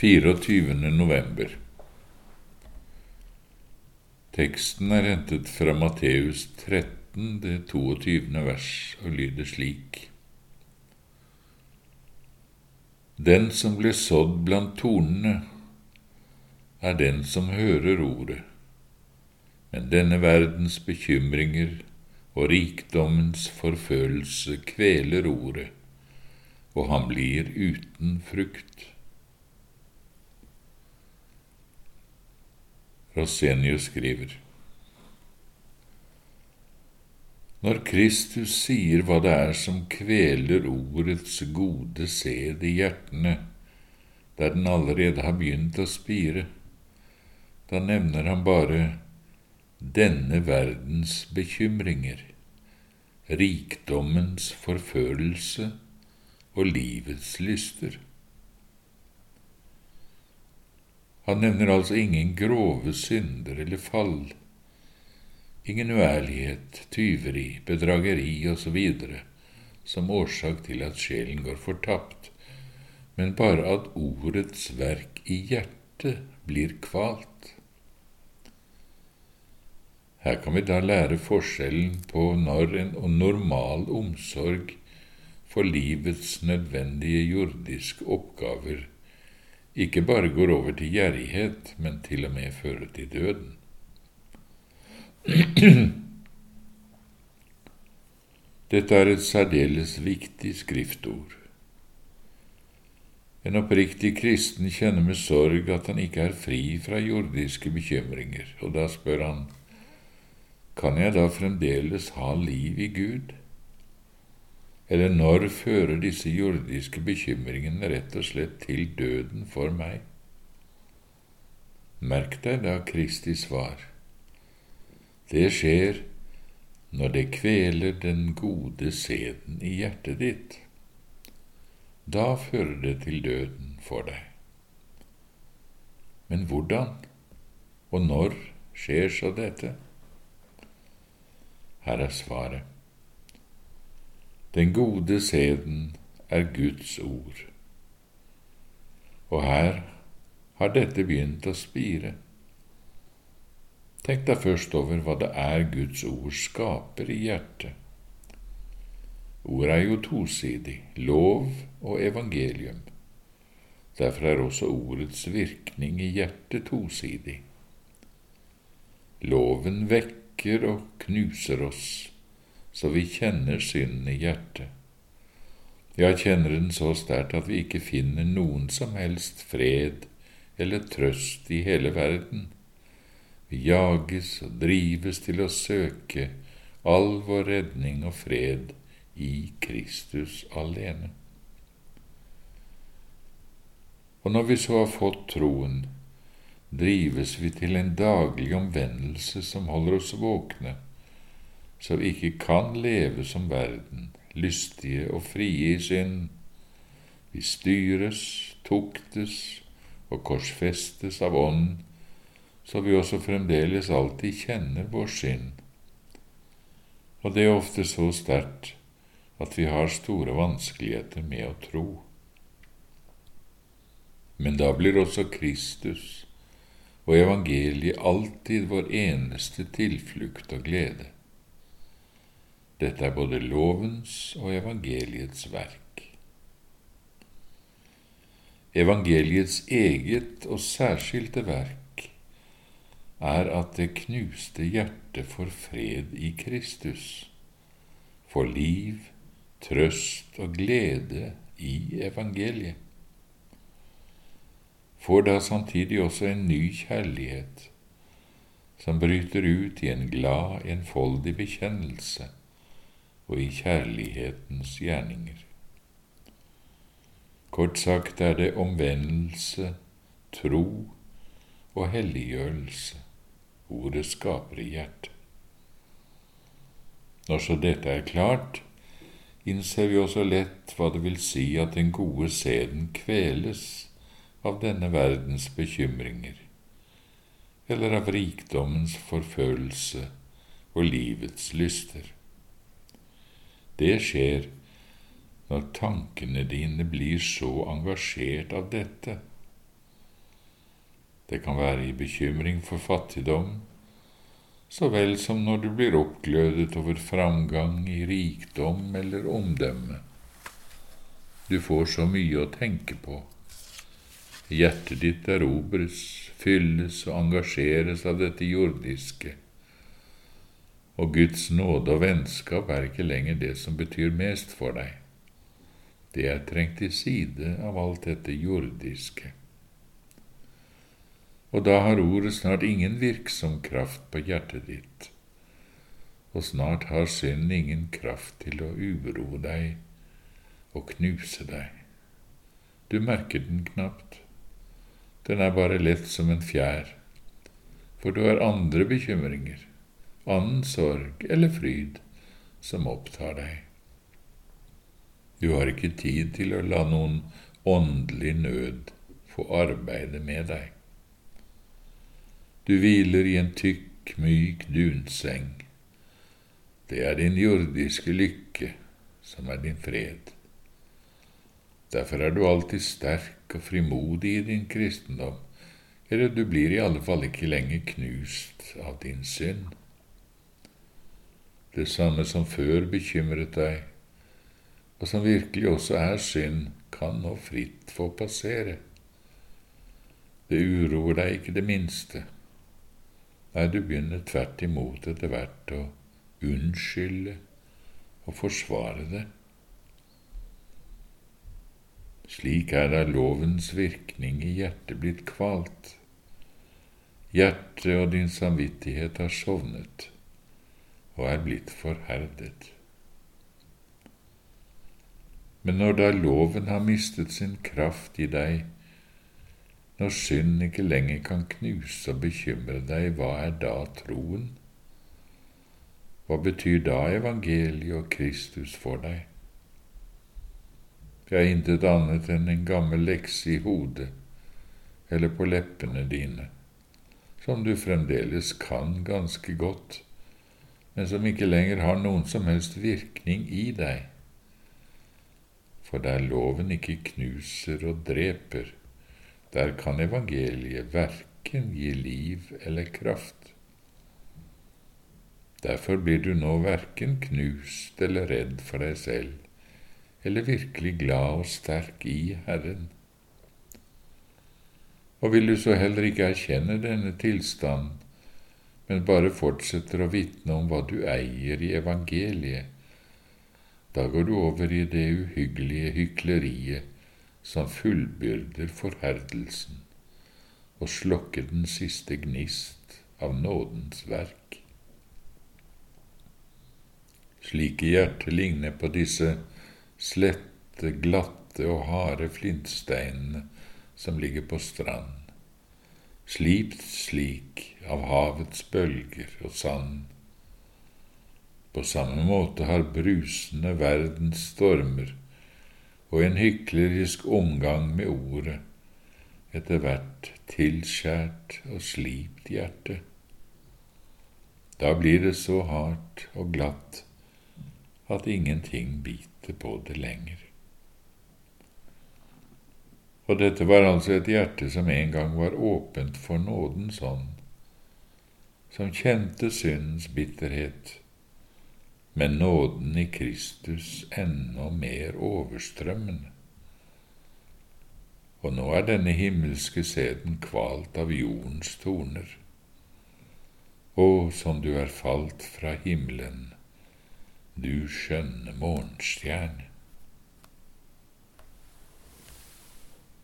24. november. Teksten er hentet fra Matteus 13, det 22. vers, og lyder slik. Den som ble sådd blant tornene, er den som hører ordet, men denne verdens bekymringer og rikdommens forfølelse kveler ordet, og han blir uten frukt. Rosenius skriver Når Kristus sier hva det er som kveler ordets gode sæd i hjertene, der den allerede har begynt å spire, da nevner han bare denne verdens bekymringer, rikdommens forfølelse og livets lyster. Han nevner altså ingen grove synder eller fall, ingen uærlighet, tyveri, bedrageri osv. som årsak til at sjelen går fortapt, men bare at ordets verk i hjertet blir kvalt. Her kan vi da lære forskjellen på når en normal omsorg for livets nødvendige jordiske oppgaver ikke bare går over til gjerrighet, men til og med fører til døden. Dette er et særdeles viktig skriftord. En oppriktig kristen kjenner med sorg at han ikke er fri fra jordiske bekymringer, og da spør han, kan jeg da fremdeles ha liv i Gud? Eller når fører disse jordiske bekymringene rett og slett til døden for meg? Merk deg da Kristi svar. Det skjer når det kveler den gode sæden i hjertet ditt. Da fører det til døden for deg. Men hvordan og når skjer så dette? Her er svaret. Den gode sæden er Guds ord. Og her har dette begynt å spire. Tenk deg først over hva det er Guds ord skaper i hjertet. Ordet er jo tosidig, lov og evangelium. Derfor er også ordets virkning i hjertet tosidig. Loven vekker og knuser oss så vi kjenner synden i hjertet. Ja, kjenner den så sterkt at vi ikke finner noen som helst fred eller trøst i hele verden. Vi jages og drives til å søke all vår redning og fred i Kristus alene. Og når vi så har fått troen, drives vi til en daglig omvendelse som holder oss våkne vi ikke kan leve som verden, lystige og frie i synd. Vi styres, tuktes og korsfestes av Ånden, så vi også fremdeles alltid kjenner vår synd. Og det er ofte så sterkt at vi har store vanskeligheter med å tro. Men da blir også Kristus og evangeliet alltid vår eneste tilflukt og glede. Dette er både lovens og evangeliets verk. Evangeliets eget og særskilte verk er at det knuste hjertet får fred i Kristus, får liv, trøst og glede i evangeliet. Får da samtidig også en ny kjærlighet, som bryter ut i en glad, enfoldig bekjennelse og i kjærlighetens gjerninger. Kort sagt er det omvendelse, tro og helliggjørelse ordet skaper i hjertet. Når så dette er klart, innser vi også lett hva det vil si at den gode sæden kveles av denne verdens bekymringer, eller av rikdommens forfølelse og livets lyster. Det skjer når tankene dine blir så engasjert av dette Det kan være i bekymring for fattigdom, så vel som når du blir oppglødet over framgang i rikdom eller omdømme. Du får så mye å tenke på. Hjertet ditt erobres, fylles og engasjeres av dette jordiske, og Guds nåde og vennskap er ikke lenger det som betyr mest for deg. Det er trengt til side av alt dette jordiske. Og da har ordet snart ingen virksom kraft på hjertet ditt, og snart har synden ingen kraft til å uroe deg og knuse deg. Du merker den knapt. Den er bare lett som en fjær, for du har andre bekymringer, annen sorg eller fryd som opptar deg. Du har ikke tid til å la noen åndelig nød få arbeide med deg. Du hviler i en tykk, myk dunseng. Det er din jordiske lykke som er din fred. Derfor er du alltid sterk og frimodig i din kristendom, eller du blir i alle fall ikke lenger knust av din synd. Det samme som før bekymret deg, og som virkelig også er synd, kan nå fritt få passere. Det uroer deg ikke det minste. Nei, du begynner tvert imot etter hvert å unnskylde og forsvare det. Slik er da lovens virkning i hjertet blitt kvalt. Hjertet og din samvittighet har sovnet og er blitt forherdet. Men når da loven har mistet sin kraft i deg, når synd ikke lenger kan knuse og bekymre deg, hva er da troen? Hva betyr da evangeliet og Kristus for deg? Det er intet annet enn en gammel lekse i hodet eller på leppene dine, som du fremdeles kan ganske godt, men som ikke lenger har noen som helst virkning i deg. For der loven ikke knuser og dreper, der kan evangeliet verken gi liv eller kraft. Derfor blir du nå verken knust eller redd for deg selv eller virkelig glad og sterk i Herren. Og vil du så heller ikke erkjenne denne tilstanden, men bare fortsetter å vitne om hva du eier i evangeliet, da går du over i det uhyggelige hykleriet som fullbyrder forherdelsen og slokker den siste gnist av nådens verk. Slike hjerter ligner på disse slette, glatte og harde flintsteinene som ligger på strand, slipt slik av havets bølger og sand. På samme måte har brusende verdens stormer og en hyklerisk omgang med ordet etter hvert tilskjært og slipt hjerte. Da blir det så hardt og glatt at ingenting biter på det lenger. Og dette var altså et hjerte som en gang var åpent for nådens ånd, som kjente syndens bitterhet, men nåden i Kristus enda mer overstrømmende. Og nå er denne himmelske sæden kvalt av jordens torner. Å, som du er falt fra himmelen, du skjønne morgenstjerne.